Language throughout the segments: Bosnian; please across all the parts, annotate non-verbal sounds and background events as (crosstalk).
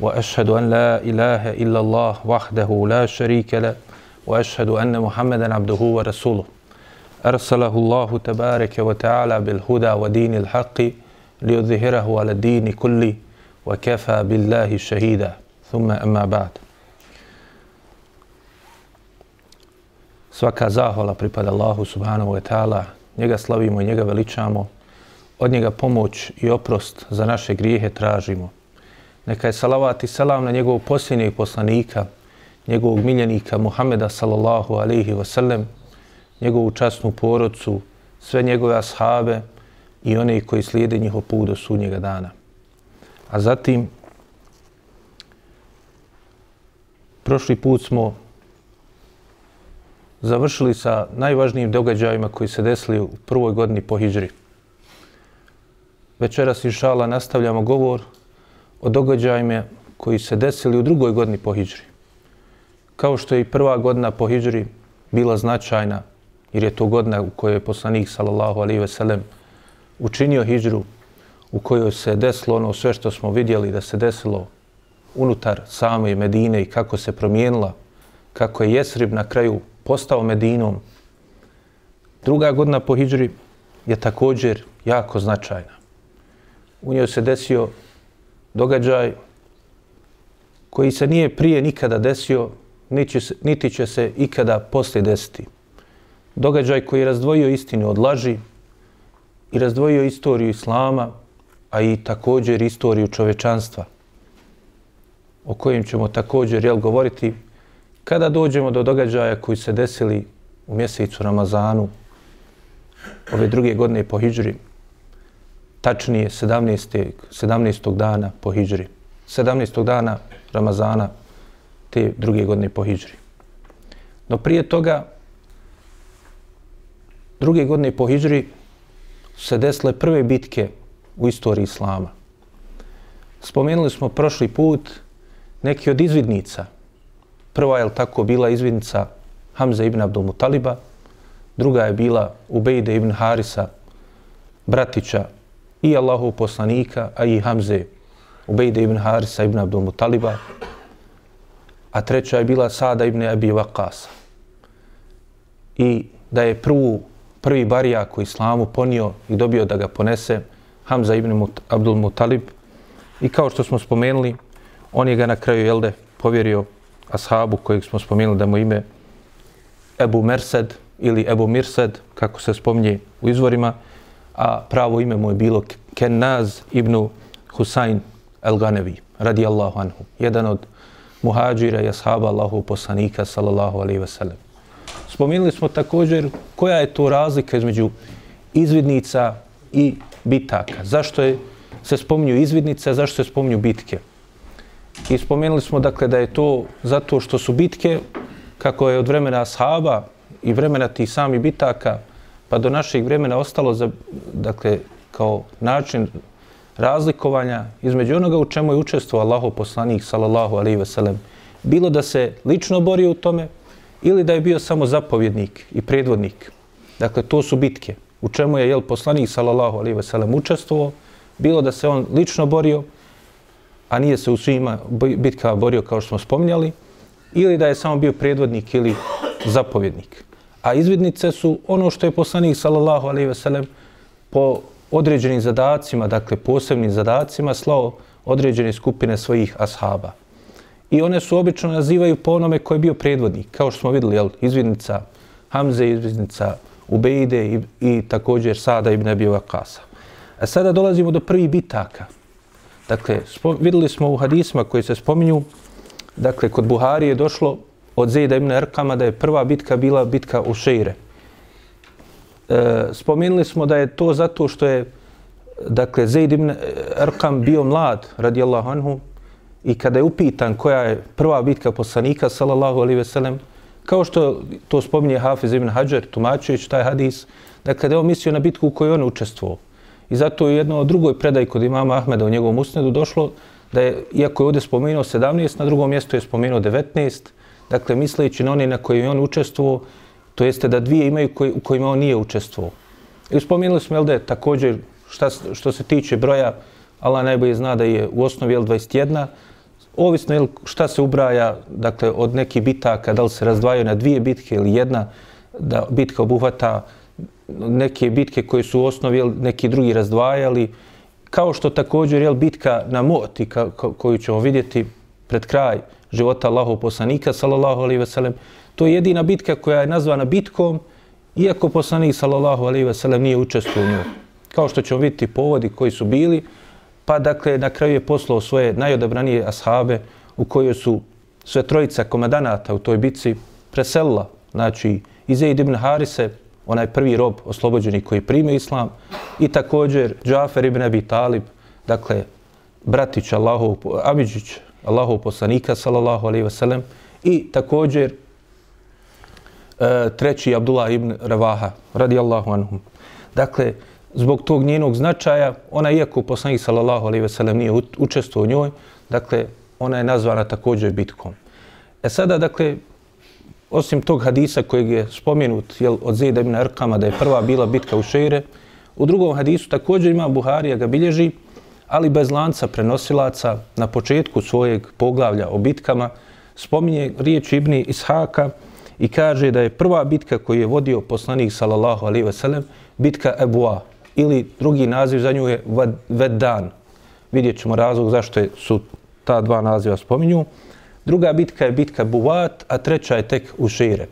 واشهد ان لا اله الا الله وحده لا شريك له واشهد ان محمدا عبده ورسوله ارسله الله تبارك وتعالى بالهدى ودين الحق ليظهره على الدين كله وكفى بالله شهيدا ثم اما بعد Svaka zahvala pripada Allahu subhanahu wa ta'ala. Njega slavimo i njega veličamo. Od njega pomoć i oprost za naše grijehe tražimo. Neka je salavat i salam na njegovog posljednjeg poslanika, njegovog miljenika Muhameda sallallahu alaihi wasallam, njegovu časnu porodcu, sve njegove ashabe i one koji slijede njihov put do sudnjega dana. A zatim, prošli put smo završili sa najvažnijim događajima koji se desili u prvoj godini po Hidžri. Večeras, inšala, nastavljamo govor o događajima koji se desili u drugoj godini po Hidžri. Kao što je i prva godina po Hidžri bila značajna, jer je to godina u kojoj je poslanik, sallallahu alaihi ve sellem, učinio Hidžru, u kojoj se desilo ono sve što smo vidjeli da se desilo unutar same Medine i kako se promijenila, kako je Jesrib na kraju postao Medinom. Druga godina po Hidžri je također jako značajna. U njoj se desio događaj koji se nije prije nikada desio, niti, se, niti će se ikada poslije desiti. Događaj koji je razdvojio istinu od laži i razdvojio istoriju Islama, a i također istoriju čovečanstva, o kojim ćemo također jel, govoriti kada dođemo do događaja koji se desili u mjesecu Ramazanu ove druge godine po Hidžri, tačnije 17. 17. dana po hijđri. 17. dana Ramazana te druge godine po hijđri. No prije toga, druge godine po hijđri se desile prve bitke u istoriji Islama. Spomenuli smo prošli put neki od izvidnica. Prva je tako bila izvidnica Hamza ibn Abdul Mutaliba, druga je bila Ubejde ibn Harisa, bratića i Allahu poslanika, a i Hamze, Ubejde ibn Harisa ibn Abdul Mutaliba, a treća je bila Sada ibn Abi Waqasa. I da je prvu, prvi barijak u islamu ponio i dobio da ga ponese Hamza ibn Mut, Abdul Mutalib. I kao što smo spomenuli, on je ga na kraju, jelde, povjerio ashabu kojeg smo spomenuli da mu ime Ebu Mersed ili Ebu Mirsed, kako se spominje u izvorima, a pravo ime mu je bilo Kenaz ibn Husayn al-Ganevi, radijallahu anhu, jedan od muhađira i ashaba Allahu poslanika, sallallahu alaihi ve sellem. Spomenuli smo također koja je to razlika između izvidnica i bitaka. Zašto je se spominju izvidnice, zašto se spominju bitke? I spomenuli smo dakle da je to zato što su bitke, kako je od vremena ashaba i vremena tih sami bitaka, pa do naših vremena ostalo za, dakle, kao način razlikovanja između onoga u čemu je učestvovao Allaho poslanik, sallallahu alaihi ve sellem, bilo da se lično borio u tome ili da je bio samo zapovjednik i predvodnik. Dakle, to su bitke. U čemu je jel, poslanik, sallallahu alaihi ve sellem, učestvovao, bilo da se on lično borio, a nije se u svima bitkama borio kao što smo spominjali, ili da je samo bio predvodnik ili zapovjednik. A izvidnice su ono što je poslanik sallallahu alejhi ve sellem po određenim zadacima, dakle posebnim zadacima slao određene skupine svojih ashaba. I one su obično nazivaju po onome koji je bio predvodnik, kao što smo videli, jel, izvidnica Hamze, izvidnica Ubejde i, i također Sada ibn Abi Waqasa. A sada dolazimo do prvih bitaka. Dakle, videli smo u hadisma koji se spominju, dakle, kod Buhari je došlo od Zejda ibn Erkama da je prva bitka bila bitka u Šeire. E, spomenuli smo da je to zato što je dakle, Zeid ibn Erkam bio mlad, radijallahu anhu, i kada je upitan koja je prva bitka poslanika, sallallahu alaihi ve sellem, kao što to spominje Hafiz ibn Hajar, tumačujući taj hadis, dakle da je on mislio na bitku u kojoj on učestvovao. I zato je jedno od drugoj predaj kod imama Ahmeda u njegovom usnedu došlo da je, iako je ovdje spomenuo 17, na drugom mjestu je spomenuo 19, dakle misleći na one na koje je on učestvovao, to jeste da dvije imaju koji, u kojima on nije učestvovao. I spomenuli smo jel, da je također šta, što se tiče broja, Allah najbolje zna da je u osnovi jel, 21, ovisno jel, šta se ubraja dakle, od nekih bitaka, da li se razdvajaju na dvije bitke ili jedna, da bitka obuhvata neke bitke koje su u osnovi jel, neki drugi razdvajali, kao što također jel, bitka na Moti ka, ko, koju ćemo vidjeti pred kraj života Allahov poslanika, sallallahu alaihi ve sellem, to je jedina bitka koja je nazvana bitkom, iako poslanik, sallallahu alaihi ve sellem, nije učestvovao u njoj. Kao što ćemo vidjeti povodi koji su bili, pa dakle na kraju je poslao svoje najodabranije ashabe u kojoj su sve trojica komadanata u toj bitci preselila, znači Izeid ibn Harise, onaj prvi rob oslobođeni koji prime islam i također Džafer ibn Abi Talib, dakle bratić Allahov, Amidžić, Allahov poslanika, sallallahu alaihi wasallam, i također e, treći Abdullah ibn Ravaha, radijallahu anhum. Dakle, zbog tog njenog značaja, ona iako poslanik sallallahu alejhi ve sellem nije učestvovao u njoj, dakle ona je nazvana također bitkom. E sada dakle osim tog hadisa kojeg je spomenut jel, od Zeda ibn Arkama da je prva bila bitka u Šeire, u drugom hadisu također ima Buharija ga bilježi, ali bez lanca prenosilaca na početku svojeg poglavlja o bitkama spominje riječ Ibni Ishaka i kaže da je prva bitka koju je vodio poslanik sallallahu alejhi ve sellem bitka Ebu'a, ili drugi naziv za nju je Vedan. Vidjet ćemo razlog zašto su ta dva naziva spominju. Druga bitka je bitka Buvat, a treća je tek Ušire.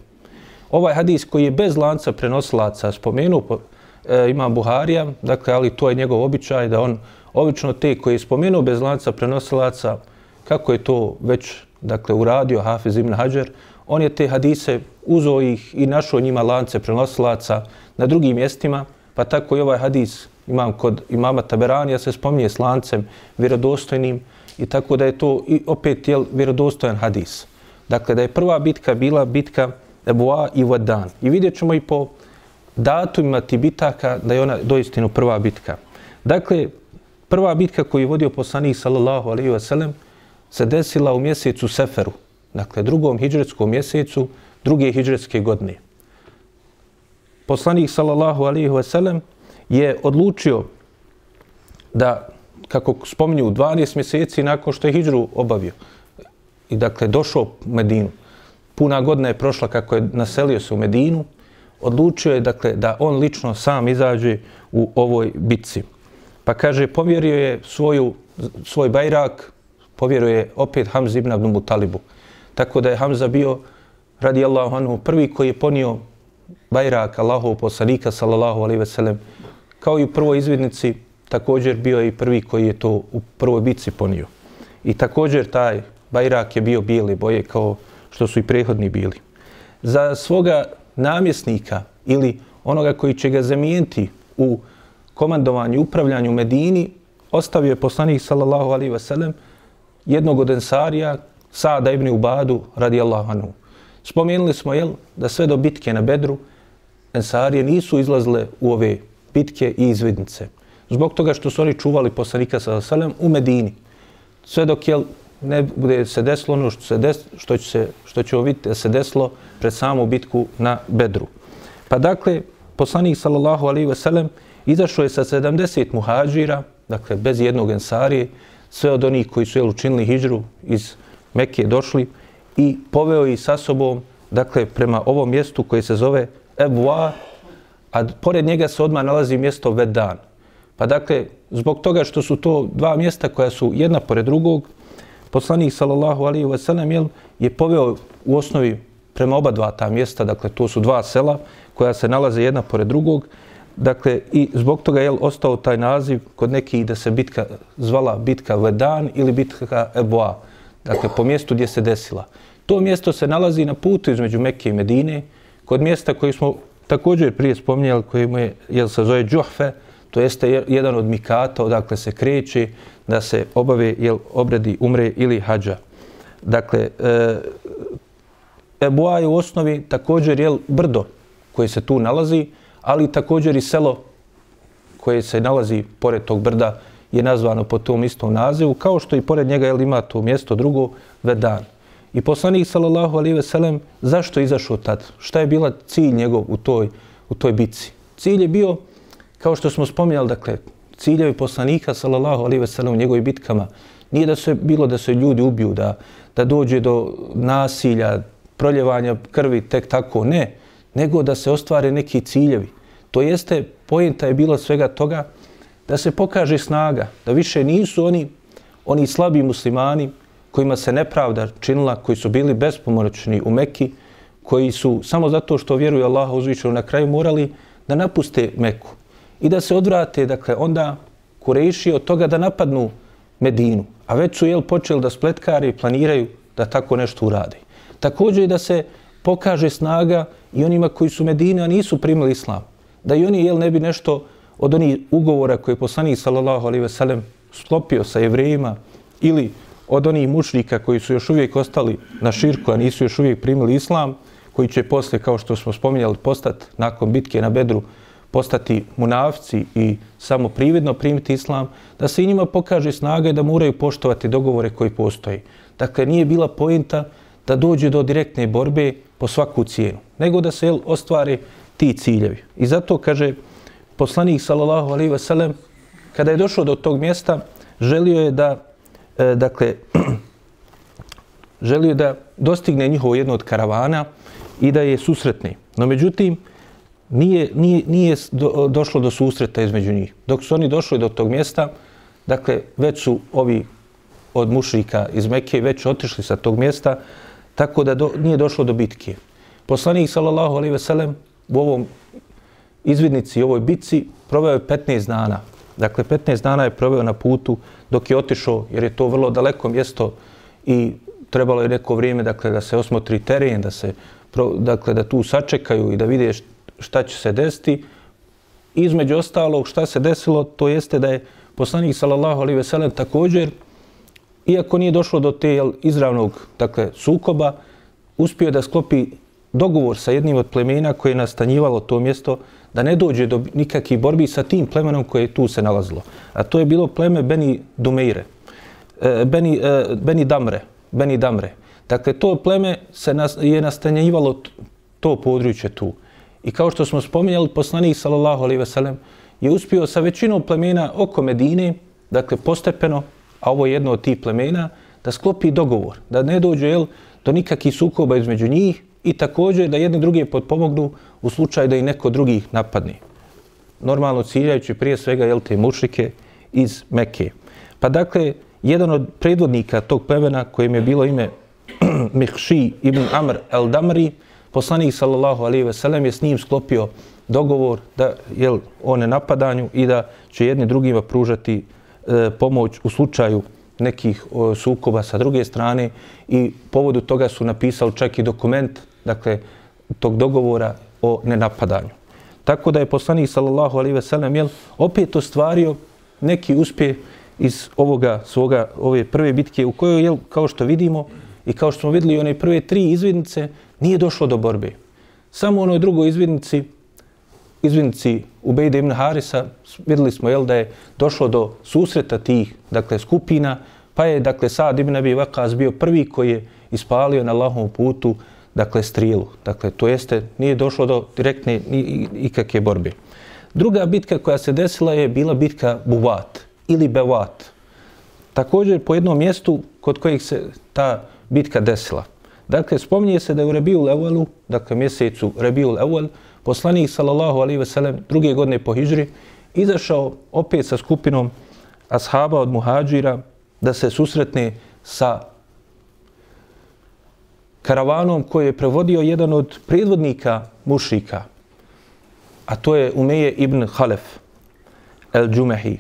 Ovaj hadis koji je bez lanca prenosilaca spomenu, e, ima Buharija, dakle, ali to je njegov običaj da on obično te koji je spomenuo bez lanca prenosilaca, kako je to već dakle, uradio Hafiz ibn Hajar, on je te hadise uzeo ih i našao njima lance prenosilaca na drugim mjestima, Pa tako i ovaj hadis imam kod imama Taberanija se spominje s lancem vjerodostojnim i tako da je to i opet jel, vjerodostojan hadis. Dakle, da je prva bitka bila bitka Ebu'a i Vadan. I vidjet ćemo i po datumima ti bitaka da je ona doistinu prva bitka. Dakle, prva bitka koju je vodio poslanik sallallahu alaihi wasallam se desila u mjesecu Seferu. Dakle, drugom hijđretskom mjesecu druge hijđretske godine poslanik sallallahu alaihi ve sellem je odlučio da, kako spominju, 12 mjeseci nakon što je hijđru obavio i dakle došao u Medinu, puna godina je prošla kako je naselio se u Medinu, odlučio je dakle da on lično sam izađe u ovoj bitci. Pa kaže, povjerio je svoju, svoj bajrak, povjerio je opet Hamza ibn Abdul Mutalibu. Tako da je Hamza bio, radijallahu anhu, prvi koji je ponio Bajrak Allahov poslanika sallallahu alejhi ve sellem kao i u prvoj izvidnici također bio je i prvi koji je to u prvoj bitci ponio. I također taj Bajrak je bio bijele boje kao što su i prethodni bili. Za svoga namjesnika ili onoga koji će ga zamijeniti u komandovanju i upravljanju Medini, ostavio je poslanik sallallahu alaihi ve sellem jednog od ensarija, Sada ibn Ubadu radijallahu anhu. Spomenuli smo jel, da sve do bitke na Bedru Ensarije nisu izlazile u ove bitke i izvidnice. Zbog toga što su oni čuvali poslanika sallallahu alaihi wasallam u Medini. Sve dok jel, ne bude se desilo ono što, se des, što, će se, što će vidjeti da se desilo pred samu bitku na Bedru. Pa dakle, poslanik sallallahu alaihi ve sellem izašao je sa 70 muhađira, dakle bez jednog ensarije, sve od onih koji su jel, učinili hijđru iz Mekke došli, i poveo ih sa sobom, dakle, prema ovom mjestu koje se zove Ebu'a, a pored njega se odmah nalazi mjesto Vedan. Pa dakle, zbog toga što su to dva mjesta koja su jedna pored drugog, poslanik sallallahu alaihi wa sallam je poveo u osnovi prema oba dva ta mjesta, dakle to su dva sela koja se nalaze jedna pored drugog, dakle i zbog toga je ostao taj naziv kod nekih da se bitka zvala bitka Vedan ili bitka Eboa. dakle po mjestu gdje se desila. To mjesto se nalazi na putu između Mekke i Medine, kod mjesta koji smo također prije spominjali, koji mu je, jel se zove Džuhfe, to jeste jedan od mikata odakle se kreće da se obave jel, obredi umre ili hađa. Dakle, e, Eboa je u osnovi također jel, brdo koje se tu nalazi, ali također i selo koje se nalazi pored tog brda je nazvano po tom istom nazivu, kao što i pored njega jel, ima to mjesto drugo, Vedan. I poslanik sallallahu alejhi ve sellem zašto je izašao tad? Šta je bila cilj njegov u toj u toj bitci? Cilj je bio kao što smo spominjali, dakle, ciljevi poslanika sallallahu alejhi ve sellem u njegovim bitkama nije da se bilo da se ljudi ubiju, da da dođe do nasilja, proljevanja krvi tek tako, ne, nego da se ostvare neki ciljevi. To jeste, pojenta je bila svega toga da se pokaže snaga, da više nisu oni oni slabi muslimani kojima se nepravda činila, koji su bili bespomoćni u Mekki, koji su samo zato što vjeruju Allaha uzvičeno na kraju morali da napuste Meku i da se odvrate, dakle, onda Kurejši od toga da napadnu Medinu. A već su jel počeli da spletkari planiraju da tako nešto urade. Također i da se pokaže snaga i onima koji su Medine, a nisu primili islam. Da i oni jel ne bi nešto od onih ugovora koje je poslanik sallallahu alaihi ve sellem sklopio sa jevrejima ili od onih mušnika koji su još uvijek ostali na širku, a nisu još uvijek primili islam, koji će posle, kao što smo spominjali, postati nakon bitke na Bedru, postati munafci i samo prividno primiti islam, da se i njima pokaže snaga i da moraju poštovati dogovore koji postoji. Dakle, nije bila pojenta da dođe do direktne borbe po svaku cijenu, nego da se jel, ostvari ti ciljevi. I zato, kaže poslanik, sallallahu alaihi ve sellem, kada je došao do tog mjesta, želio je da e, dakle, (clears throat) želio da dostigne njihovo jedno od karavana i da je susretni. No međutim, nije, nije, nije do, došlo do susreta između njih. Dok su oni došli do tog mjesta, dakle, već su ovi od mušrika iz Mekke već otišli sa tog mjesta, tako da do, nije došlo do bitke. Poslanik, sallallahu alaihi ve sellem, u ovom izvidnici, u ovoj bitci, proveo je 15 dana. Dakle, 15 dana je proveo na putu dok je otišao, jer je to vrlo daleko mjesto i trebalo je neko vrijeme dakle, da se osmotri teren, da se dakle, da tu sačekaju i da vide šta će se desiti. Između ostalog šta se desilo, to jeste da je poslanik sallallahu alejhi ve sellem također iako nije došlo do te jel, izravnog dakle sukoba, uspio da sklopi dogovor sa jednim od plemena koje je nastanjivalo to mjesto da ne dođe do nikakvih borbi sa tim plemenom koje je tu se nalazilo. A to je bilo pleme Beni Dumeire, e, Beni, e, Beni Damre, Beni Damre. Dakle, to pleme se nas, je nastanjivalo to područje tu. I kao što smo spominjali, poslanik sallallahu alejhi ve sellem je uspio sa većinom plemena oko Medine, dakle postepeno, a ovo je jedno od tih plemena, da sklopi dogovor, da ne dođe jel, do nikakvih sukoba između njih i također da jedni drugi potpomognu u slučaju da i neko drugi napadne. Normalno ciljajući prije svega jel, te mušrike iz Mekke. Pa dakle, jedan od predvodnika tog plemena kojim je bilo ime (clears throat) Mihši ibn Amr el-Damri, poslanik sallallahu alaihi ve sellem je s njim sklopio dogovor da je o napadanju i da će jedni drugima pružati e, pomoć u slučaju nekih e, sukoba sa druge strane i povodu toga su napisali čak i dokument dakle tog dogovora o nenapadanju. Tako da je poslanik sallallahu alaihi ve sellem jel, opet ostvario neki uspjeh iz ovoga svoga ove prve bitke u kojoj je kao što vidimo i kao što smo vidjeli one prve tri izvidnice nije došlo do borbe. Samo u onoj drugoj izvidnici izvidnici Ubejde ibn Harisa vidjeli smo jel da je došlo do susreta tih dakle skupina pa je dakle Sad ibn Abi Vakas bio prvi koji je ispalio na Allahovom putu dakle strilu. Dakle to jeste nije došlo do direktne ikakve borbe. Druga bitka koja se desila je bila bitka Buvat ili Bevat. Također po jednom mjestu kod kojih se ta bitka desila. Dakle, spominje se da je u Rebiju Evelu, dakle mjesecu Rebiju Evel, poslanik sallallahu alaihi ve sellem druge godine po Hidžri, izašao opet sa skupinom ashaba od muhađira da se susretne sa karavanom koji je prevodio jedan od predvodnika mušika, a to je Umeje ibn Halef el-Džumehi.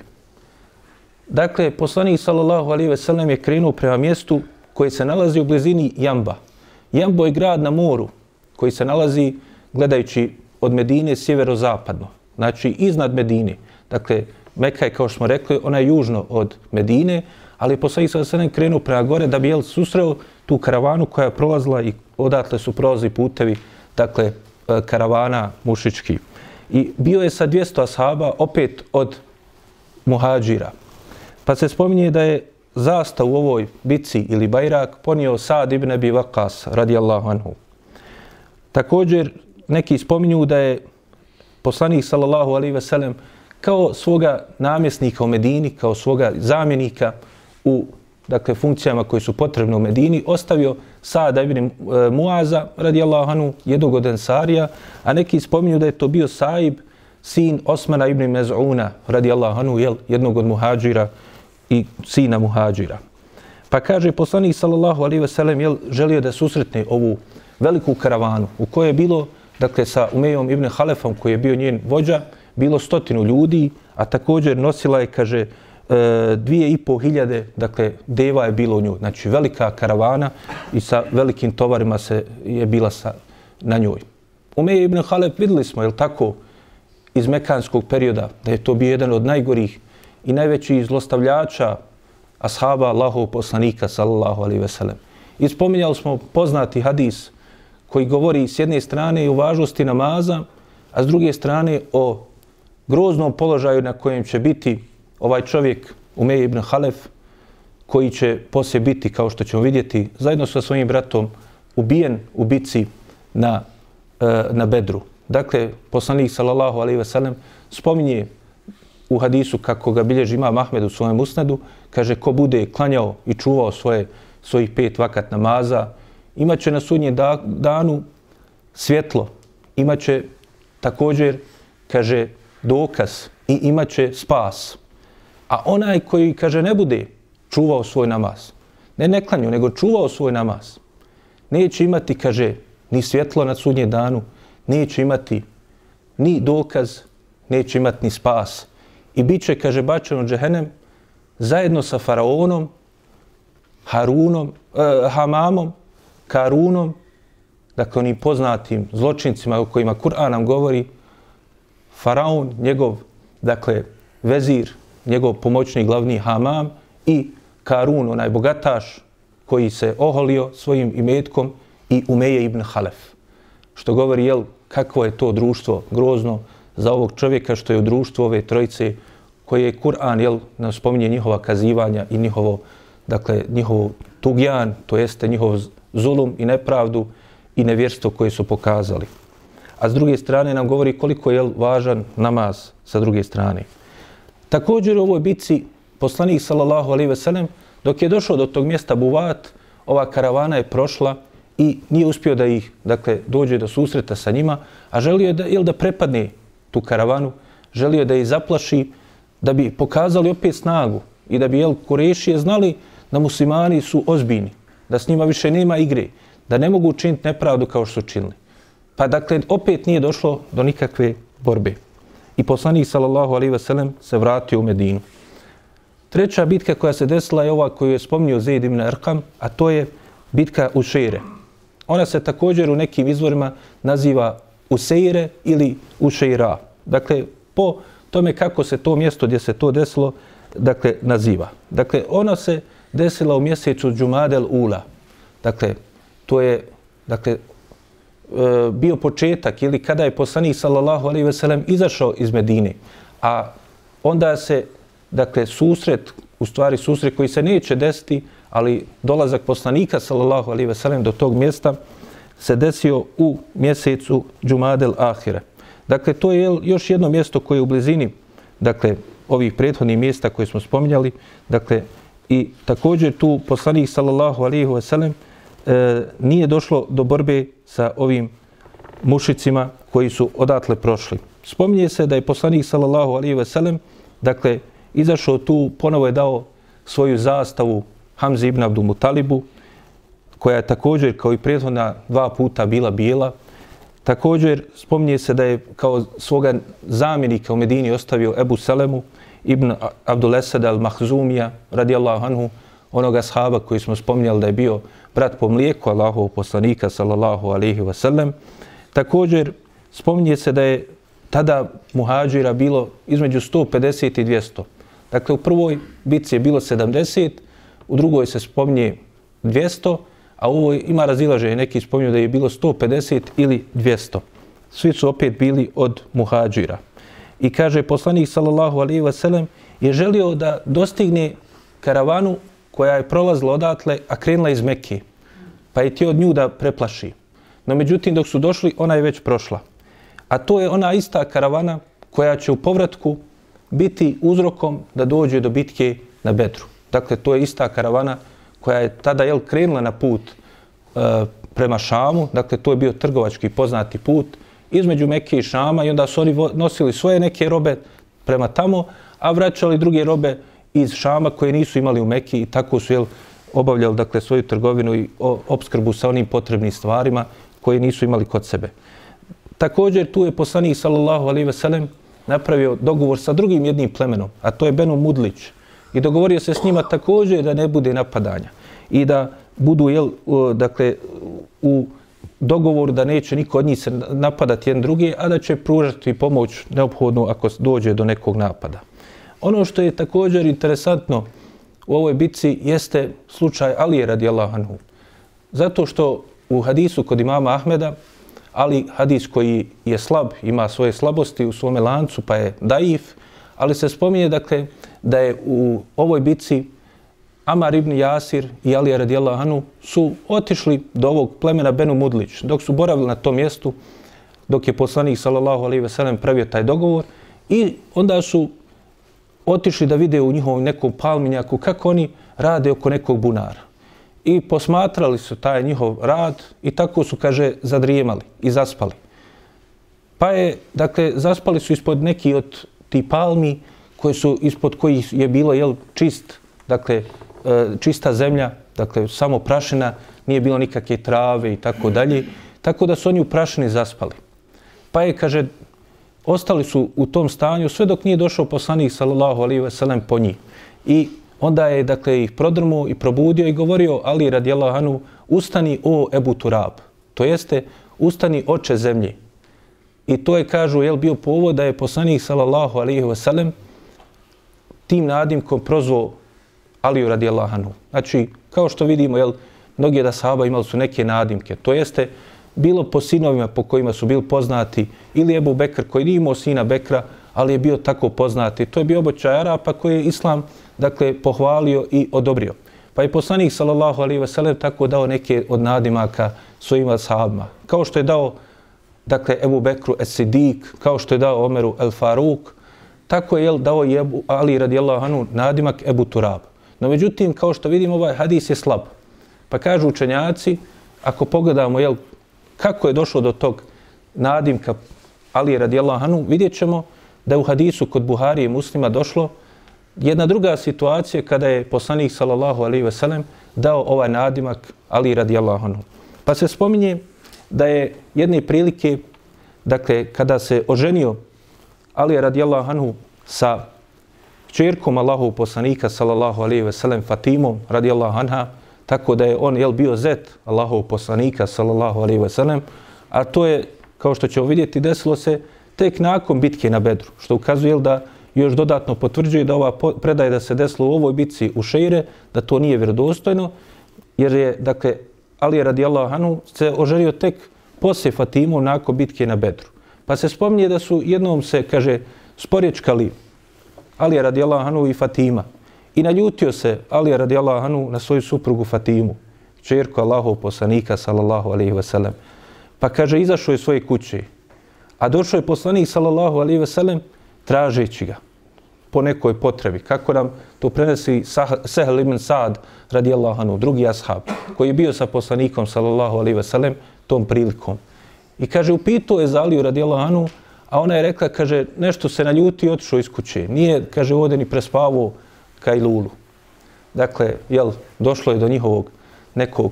Dakle, poslanik sallallahu alaihi ve sellem je krenuo prema mjestu koje se nalazi u blizini Jamba. Jambo je grad na moru koji se nalazi gledajući od Medine sjeverozapadno. znači iznad Medine. Dakle, Meka je, kao što smo rekli, ona je južno od Medine, ali je poslanik ve sellem krenuo prema gore da bi jel susreo tu karavanu koja je prolazila i odatle su prolazili putevi, dakle, e, karavana mušički. I bio je sa 200 ashaba opet od muhađira. Pa se spominje da je zastav u ovoj bici ili bajrak ponio Sad ibn Abi Waqas radijallahu anhu. Također neki spominju da je poslanik sallallahu alaihi ve sellem kao svoga namjesnika u Medini, kao svoga zamjenika u dakle, funkcijama koji su potrebne u Medini, ostavio Sada ibn e, Muaza, radijallahu anhu, jednog od Ensarija, a neki spominju da je to bio Saib, sin Osmana ibn Mez'una, radijallahu anhu, jel, jednog od muhađira i sina muhađira. Pa kaže poslanik sallallahu alaihi ve sellem, jel, želio da susretne ovu veliku karavanu u kojoj je bilo, dakle, sa Umejom ibn Halefom, koji je bio njen vođa, bilo stotinu ljudi, a također nosila je, kaže, Eh, dvije i pol hiljade, dakle, deva je bilo u nju. Znači, velika karavana i sa velikim tovarima se je bila sa, na njoj. Umeje ibn Halep videli smo, je tako, iz mekanskog perioda, da je to bio jedan od najgorih i najvećih zlostavljača ashaba Allahov poslanika, sallallahu alaihi veselem. I spominjali smo poznati hadis koji govori s jedne strane o važnosti namaza, a s druge strane o groznom položaju na kojem će biti ovaj čovjek Umej ibn Halef, koji će poslije biti, kao što ćemo vidjeti, zajedno sa svojim bratom, ubijen u bici na, e, na Bedru. Dakle, poslanik sallallahu alaihi ve sellem spominje u hadisu kako ga bilježi ima Mahmed u svojem usnadu, kaže ko bude klanjao i čuvao svoje svojih pet vakat namaza, imaće na sudnjem danu svjetlo, imaće također, kaže, dokaz i imaće spas. A onaj koji, kaže, ne bude čuvao svoj namaz, ne neklanju, nego čuvao svoj namaz, neće imati, kaže, ni svjetlo na sudnje danu, neće imati ni dokaz, neće imati ni spas. I bit će, kaže, bačeno džehenem zajedno sa faraonom, Harunom, eh, Hamamom, Karunom, dakle onim poznatim zločincima o kojima Kur'an nam govori, faraon, njegov, dakle, vezir, njegov pomoćni glavni Hamam i Karun, onaj bogataš koji se oholio svojim imetkom i Umeje ibn Halef. Što govori, jel, kakvo je to društvo grozno za ovog čovjeka što je u društvu ove trojice koje je Kur'an, jel, nam spominje njihova kazivanja i njihovo, dakle, njihovo tugjan, to jeste njihov zulum i nepravdu i nevjerstvo koje su pokazali. A s druge strane nam govori koliko je važan namaz sa druge strane. Također u ovoj bici poslanik sallallahu alejhi ve sellem dok je došao do tog mjesta Buvat, ova karavana je prošla i nije uspio da ih, dakle, dođe do susreta sa njima, a želio je da, ili da prepadne tu karavanu, želio je da ih zaplaši, da bi pokazali opet snagu i da bi, jel, Kurešije znali da muslimani su ozbiljni, da s njima više nema igre, da ne mogu učiniti nepravdu kao što su činili. Pa dakle, opet nije došlo do nikakve borbe. I poslanik, sallallahu alaihi wasallam, se vratio u Medinu. Treća bitka koja se desila je ova koju je spomnio Zaid ibn Arkam, a to je bitka u Šeire. Ona se također u nekim izvorima naziva Useire ili Ušeira. Dakle, po tome kako se to mjesto gdje se to desilo, dakle, naziva. Dakle, ona se desila u mjesecu Džumadel Ula. Dakle, to je dakle, E, bio početak ili kada je poslanik sallallahu alejhi ve sellem izašao iz Medine, a onda se dakle susret u stvari susret koji se neće desiti, ali dolazak poslanika sallallahu alejhi ve sellem do tog mjesta se desio u mjesecu Džumadel Ahire. Dakle, to je još jedno mjesto koje je u blizini dakle, ovih prethodnih mjesta koje smo spominjali. Dakle, i također tu poslanik sallallahu alejhi ve sellem e, nije došlo do borbe sa ovim mušicima koji su odatle prošli. Spominje se da je poslanik sallallahu alejhi ve sellem dakle izašao tu ponovo je dao svoju zastavu Hamzi ibn Abdul Mutalibu koja je također kao i prethodna dva puta bila bijela. Također spominje se da je kao svoga zamjenika u Medini ostavio Ebu Selemu ibn Abdul Esad al-Mahzumija radijallahu anhu onoga sahaba koji smo spominjali da je bio brat po mlijeku Allahov poslanika sallallahu alaihi wa sallam. Također spominje se da je tada muhađira bilo između 150 i 200. Dakle, u prvoj bitci je bilo 70, u drugoj se spominje 200, a u ovoj ima razilaženje, neki spominju da je bilo 150 ili 200. Svi su opet bili od muhađira. I kaže poslanik sallallahu alaihi wa sallam je želio da dostigne karavanu koja je prolazila odatle, a krenula iz Mekke. Pa je ti od nju da preplaši. No međutim, dok su došli, ona je već prošla. A to je ona ista karavana koja će u povratku biti uzrokom da dođe do bitke na Bedru. Dakle, to je ista karavana koja je tada jel, krenula na put e, prema Šamu. Dakle, to je bio trgovački poznati put između Mekke i Šama i onda su oni nosili svoje neke robe prema tamo, a vraćali druge robe iz Šama koje nisu imali u Mekki i tako su jel, obavljali dakle, svoju trgovinu i opskrbu sa onim potrebnim stvarima koje nisu imali kod sebe. Također tu je poslanik sallallahu alaihi ve sellem napravio dogovor sa drugim jednim plemenom, a to je Benu Mudlić. I dogovorio se s njima također da ne bude napadanja i da budu jel, dakle, u dogovoru da neće niko od njih se napadati jedan drugi, a da će pružati pomoć neophodnu ako dođe do nekog napada. Ono što je također interesantno u ovoj bitci jeste slučaj Alije radijallahu anhu. Zato što u hadisu kod imama Ahmeda, ali hadis koji je slab, ima svoje slabosti u svome lancu, pa je daif, ali se spominje dakle, da je u ovoj bitci Amar ibn Jasir i Alija radijallahu anhu su otišli do ovog plemena Benu Mudlić, dok su boravili na tom mjestu, dok je poslanik sallallahu alejhi ve sellem pravio taj dogovor i onda su otišli da vide u njihovom nekom palminjaku kako oni rade oko nekog bunara. I posmatrali su taj njihov rad i tako su, kaže, zadrijemali i zaspali. Pa je, dakle, zaspali su ispod neki od ti palmi koje su ispod kojih je bilo jel, čist, dakle, e, čista zemlja, dakle, samo prašina, nije bilo nikakve trave i tako dalje. Tako da su oni u prašini zaspali. Pa je, kaže, ostali su u tom stanju sve dok nije došao poslanik sallallahu alejhi ve sellem po njih. I onda je dakle ih prodrmu i probudio i govorio Ali radijallahu anhu ustani o Ebu Turab. To jeste ustani oče zemlje. I to je kažu jel bio povod da je poslanik sallallahu alejhi ve sellem tim nadimkom prozvao Ali radijallahu anhu. Znači kao što vidimo jel mnogi da sahaba imali su neke nadimke. To jeste bilo po sinovima po kojima su bili poznati, ili Ebu Bekr koji nije imao sina Bekra, ali je bio tako poznati. To je bio obočaj Arapa koji je Islam dakle, pohvalio i odobrio. Pa je poslanik sallallahu alaihi wasallam tako dao neke od nadimaka svojim sahabima. Kao što je dao dakle, Ebu Bekru Es-Sidik, kao što je dao Omeru El-Faruk, tako je dao i Ebu, Ali radijallahu anhu nadimak Ebu Turab. No međutim, kao što vidimo, ovaj hadis je slab. Pa kažu učenjaci, ako pogledamo jel, kako je došlo do tog nadimka Ali radijallahu anhu, vidjet ćemo da je u hadisu kod Buhari i muslima došlo jedna druga situacija kada je poslanik sallallahu alaihi ve sellem dao ovaj nadimak Ali radijallahu anhu. Pa se spominje da je jedne prilike, dakle, kada se oženio Ali radijallahu anhu sa čerkom Allahov poslanika sallallahu alaihi ve sellem Fatimom radijallahu anha, tako da je on jel bio zet Allahov poslanika sallallahu alejhi ve sellem a to je kao što ćemo vidjeti desilo se tek nakon bitke na Bedru što ukazuje jel, da još dodatno potvrđuje da ova predaje da se desilo u ovoj bitci u Šeire da to nije vjerodostojno jer je dakle Ali radijallahu anhu se oženio tek poslije Fatimu nakon bitke na Bedru. Pa se spominje da su jednom se kaže sporječkali Ali radijallahu anhu i Fatima. I naljutio se Ali radijallahu anhu na svoju suprugu Fatimu, čerku Allahov poslanika sallallahu alejhi ve sellem. Pa kaže izašao je svoje kuće. A došao je poslanik sallallahu alejhi ve sellem tražeći ga po nekoj potrebi. Kako nam to prenosi Sehel ibn Sad radijallahu anhu, drugi ashab, koji je bio sa poslanikom sallallahu alejhi ve sellem tom prilikom. I kaže, upitao je za Aliju radijallahu anhu, a ona je rekla, kaže, nešto se naljuti i otišao iz kuće. Nije, kaže, ovdje ni prespavao Kajlulu. Dakle, jel, došlo je do njihovog nekog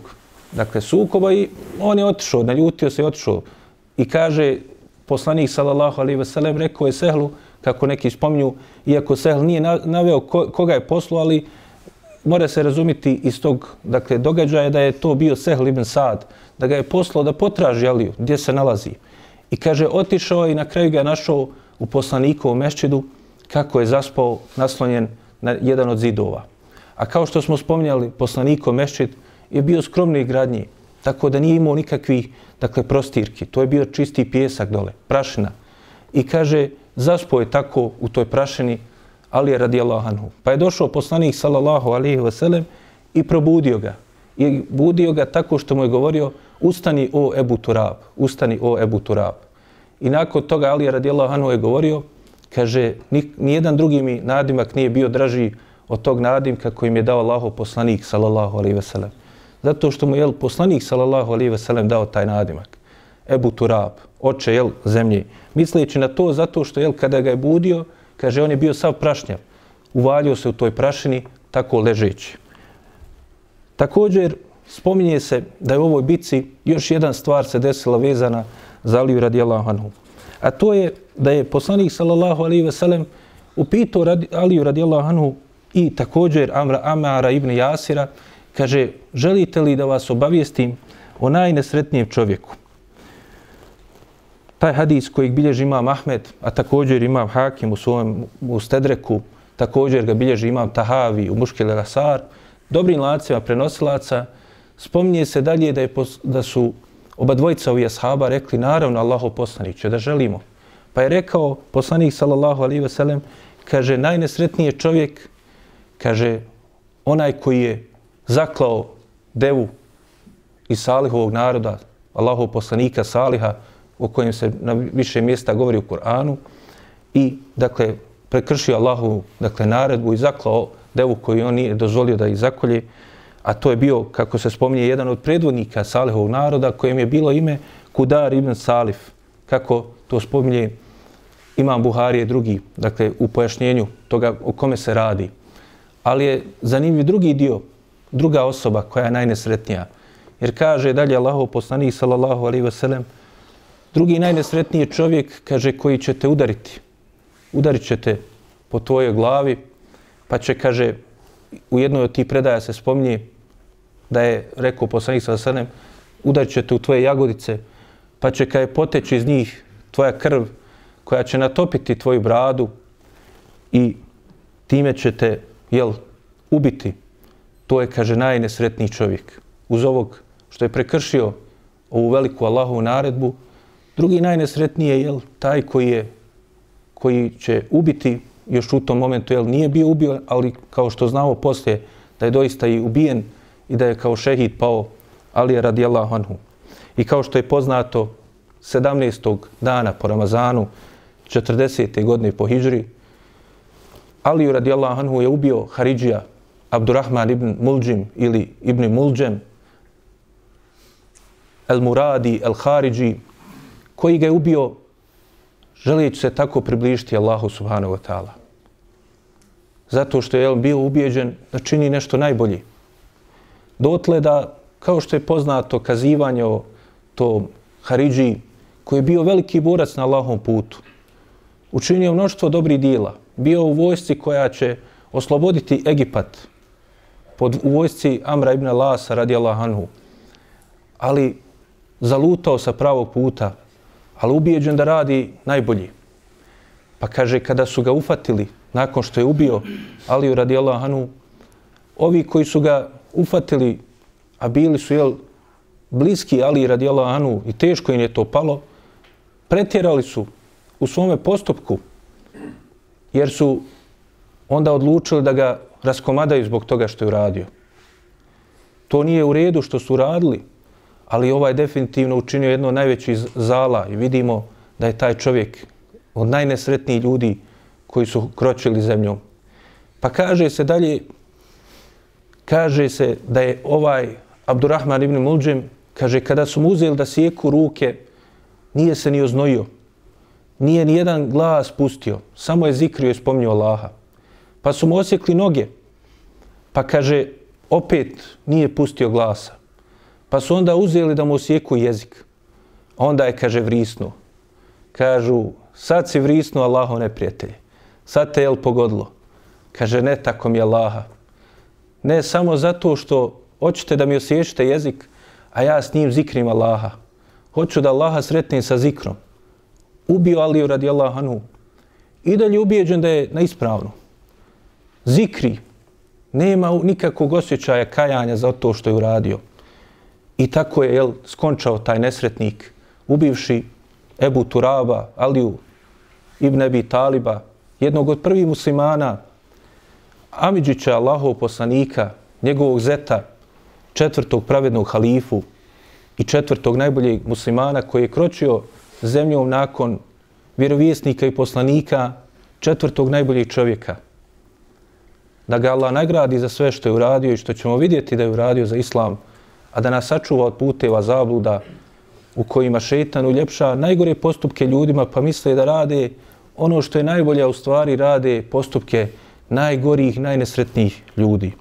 dakle, sukoba i on je otišao, naljutio se i otišao. I kaže, poslanik sallallahu alaihi veselem rekao je Sehlu, kako neki spominju, iako Sehl nije naveo koga je poslo, ali mora se razumiti iz tog dakle, događaja da je to bio Sehl ibn Sad, da ga je poslao da potraži Aliju, gdje se nalazi. I kaže, otišao je i na kraju ga našao u poslanikovom mešćidu kako je zaspao naslonjen na jedan od zidova. A kao što smo spominjali, poslaniko mešćid je bio skromni gradnji, tako da nije imao nikakvih dakle, prostirki. To je bio čisti pjesak dole, prašina. I kaže, zaspo je tako u toj prašini, Ali je radijallahu anhu. Pa je došao poslanik sallallahu alihi wasallam i probudio ga. I budio ga tako što mu je govorio ustani o Ebu Turab, ustani o Ebu Turab. I nakon toga Ali je radijallahu anhu je govorio, kaže, nijedan drugi mi nadimak nije bio draži od tog nadimka koji mi je dao Allahov poslanik sallallahu alaihi wasallam. Zato što mu je poslanik sallallahu alaihi wasallam dao taj nadimak. Ebu Turab, oče jel, zemlje. Misleći na to zato što jel, kada ga je budio, Kaže, on je bio sav prašnjav. Uvalio se u toj prašini, tako ležeći. Također, spominje se da je u ovoj bici još jedan stvar se desila vezana za Aliju radijallahu anhu. A to je da je poslanik sallallahu alaihi ve sellem upitao radi, Aliju radijallahu anhu i također Amra Amara ibn Jasira, kaže, želite li da vas obavijestim o najnesretnijem čovjeku? taj hadis kojeg bilježi imam Ahmed, a također imam Hakim u svojem u Stedreku, također ga bilježi imam Tahavi u Muškele Rasar, dobrim lacima prenosilaca, spominje se dalje da, je, da su oba dvojica ovih ashaba rekli, naravno Allaho poslaniće, da želimo. Pa je rekao poslanik sallallahu alaihi ve sellem, kaže, najnesretniji čovjek, kaže, onaj koji je zaklao devu iz Salihovog naroda, Allahov poslanika Saliha, o kojem se na više mjesta govori u Kur'anu, i dakle prekršio Allahu dakle naredbu i zaklao devu koju on nije dozvolio da ih zakolje a to je bio kako se spominje jedan od predvodnika Salihovog naroda kojem je bilo ime Kudar ibn Salif kako to spominje Imam Buharije drugi dakle u pojašnjenju toga o kome se radi. Ali je zanimljiv drugi dio druga osoba koja je najnesretnija. Jer kaže dalje Allahov poslanik sallallahu alejhi ve sellem Drugi najnesretniji čovjek, kaže, koji će te udariti. Udarit će te po tvojoj glavi, pa će, kaže, u jednoj od tih predaja se spominje da je rekao poslanik sa srnem, udarit će te u tvoje jagodice, pa će kaj poteći iz njih tvoja krv koja će natopiti tvoju bradu i time će te, jel, ubiti. To je, kaže, najnesretniji čovjek. Uz ovog što je prekršio ovu veliku Allahovu naredbu, Drugi najnesretniji je jel, taj koji je koji će ubiti još u tom momentu, jel, nije bio ubio, ali kao što znamo poslije da je doista i ubijen i da je kao šehid pao Ali je radijallahu anhu. I kao što je poznato 17. dana po Ramazanu 40. godine po Hidžri, Ali je radijallahu anhu je ubio Haridžija Abdurrahman ibn Mulđim ili ibn Mulđem El Muradi, El Haridži, koji ga je ubio želeći se tako približiti Allahu subhanahu wa ta'ala. Zato što je on bio ubijeđen da čini nešto najbolje. Dotle da, kao što je poznato kazivanje o tom Haridži, koji je bio veliki borac na Allahom putu, učinio mnoštvo dobrih dijela, bio u vojsci koja će osloboditi Egipat pod, u vojsci Amra ibn Lasa radi Allahanhu, ali zalutao sa pravog puta, ali ubijeđen da radi najbolji. Pa kaže, kada su ga ufatili, nakon što je ubio Aliju radi Allahanu, ovi koji su ga ufatili, a bili su jel, bliski Ali radijala Anu i teško im je to palo, pretjerali su u svome postupku, jer su onda odlučili da ga raskomadaju zbog toga što je uradio. To nije u redu što su radili, ali ovaj definitivno učinio jedno najveći zala i vidimo da je taj čovjek od najnesretnijih ljudi koji su kročili zemljom. Pa kaže se dalje, kaže se da je ovaj Abdurrahman ibn Mulđem, kaže, kada su mu uzeli da sjeku ruke, nije se ni oznojio. Nije ni jedan glas pustio, samo je zikrio i spomnio Allaha. Pa su mu osjekli noge, pa kaže, opet nije pustio glasa. Pa su onda uzeli da mu osjeku jezik. Onda je, kaže, vrisnuo. Kažu, sad si vrisnuo Allaho neprijatelje. Sad te je li pogodilo? Kaže, ne tako mi je Allaha. Ne samo zato što hoćete da mi osjećate jezik, a ja s njim zikrim Allaha. Hoću da Allaha sretnem sa zikrom. ubio Aliju radijallahu anhu i dalje ubijeđen da je na ispravno. Zikri, nema nikakvog osjećaja kajanja za to što je uradio. I tako je jel, skončao taj nesretnik, ubivši Ebu Turaba, Aliju, Ibn Ebi Taliba, jednog od prvih muslimana, Amidžića, Allahov poslanika, njegovog zeta, četvrtog pravednog halifu i četvrtog najboljeg muslimana koji je kročio zemljom nakon vjerovjesnika i poslanika, četvrtog najboljeg čovjeka. Da ga Allah nagradi za sve što je uradio i što ćemo vidjeti da je uradio za islam, a da nas sačuva od puteva zabluda u kojima šetan uljepša najgore postupke ljudima pa misle da rade ono što je najbolje, a u stvari rade postupke najgorih, najnesretnijih ljudi.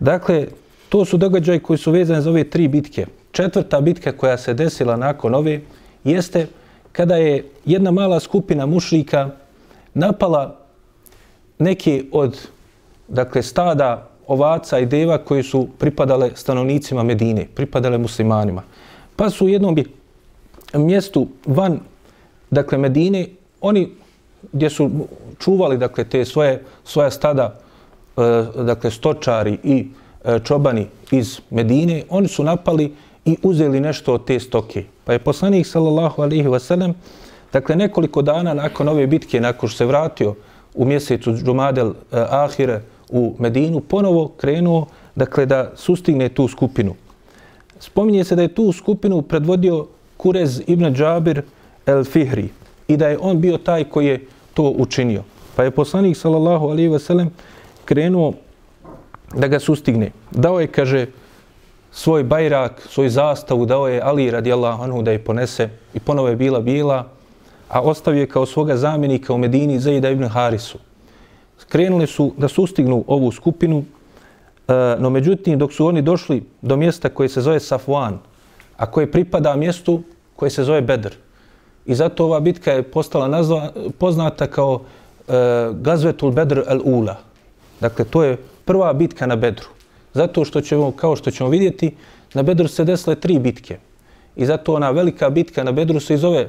Dakle, to su događaje koji su vezani za ove tri bitke. Četvrta bitka koja se desila nakon ove jeste kada je jedna mala skupina mušrika napala neke od dakle, stada ovaca i deva koji su pripadale stanovnicima Medine, pripadale muslimanima. Pa su u jednom mjestu van dakle, Medine, oni gdje su čuvali dakle, te svoje, svoja stada, e, dakle, stočari i e, čobani iz Medine, oni su napali i uzeli nešto od te stoke. Pa je poslanik sallallahu alaihi ve sellem dakle nekoliko dana nakon ove bitke, nakon što se vratio u mjesecu Džumadel uh, Ahire u Medinu, ponovo krenuo dakle, da sustigne tu skupinu. Spominje se da je tu skupinu predvodio Kurez ibn Džabir el Fihri i da je on bio taj koji je to učinio. Pa je poslanik sallallahu alejhi ve sellem krenuo da ga sustigne. Dao je, kaže, svoj bajrak, svoj zastavu dao je Ali radijallahu anhu da je ponese i ponovo je bila bila, a ostavio je kao svoga zamjenika u Medini Zaida ibn Harisu. Krenuli su da sustignu ovu skupinu, e, no međutim dok su oni došli do mjesta koje se zove Safuan, a koje pripada mjestu koje se zove Bedr. I zato ova bitka je postala nazva, poznata kao e, Gazvetul Bedr el-Ula. Dakle, to je prva bitka na Bedru. Zato što ćemo, kao što ćemo vidjeti, na Bedru se desile tri bitke. I zato ona velika bitka na Bedru se zove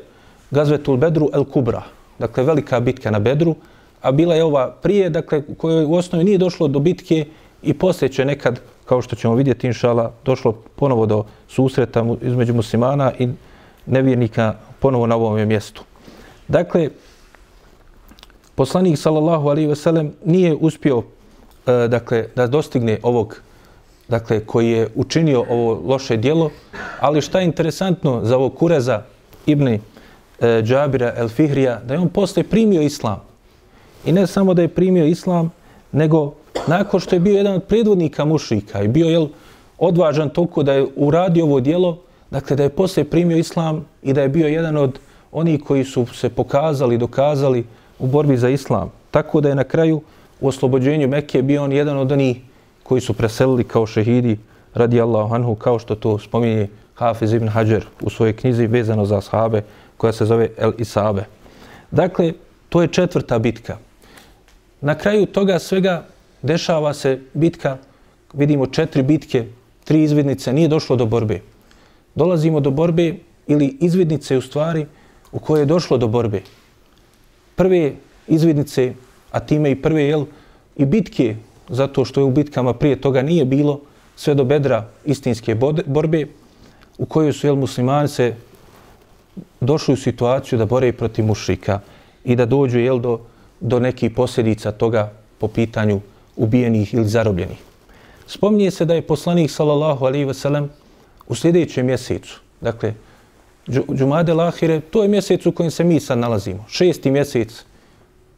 Gazvetul Bedru El Kubra. Dakle, velika bitka na Bedru. A bila je ova prije, dakle, kojoj u osnovi nije došlo do bitke i poslije će nekad, kao što ćemo vidjeti, inšala, došlo ponovo do susreta između muslimana i nevjernika ponovo na ovom mjestu. Dakle, poslanik, sallallahu alaihi ve sellem, nije uspio e, dakle, da dostigne ovog dakle, koji je učinio ovo loše dijelo, ali šta je interesantno za ovog Kureza ibn e, Džabira el Fihrija, da je on posle primio islam. I ne samo da je primio islam, nego nakon što je bio jedan od predvodnika mušika i bio je odvažan toliko da je uradio ovo dijelo, dakle da je posle primio islam i da je bio jedan od onih koji su se pokazali, dokazali u borbi za islam. Tako da je na kraju u oslobođenju Mekke bio on jedan od onih koji su preselili kao šehidi radi Allahu anhu, kao što to spominje Hafiz ibn Hajar u svojoj knjizi vezano za ashabe, koja se zove El Isabe. Dakle, to je četvrta bitka. Na kraju toga svega dešava se bitka, vidimo četiri bitke, tri izvidnice, nije došlo do borbe. Dolazimo do borbe ili izvidnice u stvari u kojoj je došlo do borbe. Prve izvidnice, a time i prve jel, i bitke zato što je u bitkama prije toga nije bilo sve do bedra istinske borbe u kojoj su jel, muslimani se došli u situaciju da bore protiv mušrika i da dođu jel, do, do nekih posljedica toga po pitanju ubijenih ili zarobljenih. Spominje se da je poslanik sallallahu alaihi ve sellem u sljedećem mjesecu, dakle, Džumade Lahire, to je mjesec u kojem se mi sad nalazimo, šesti mjesec,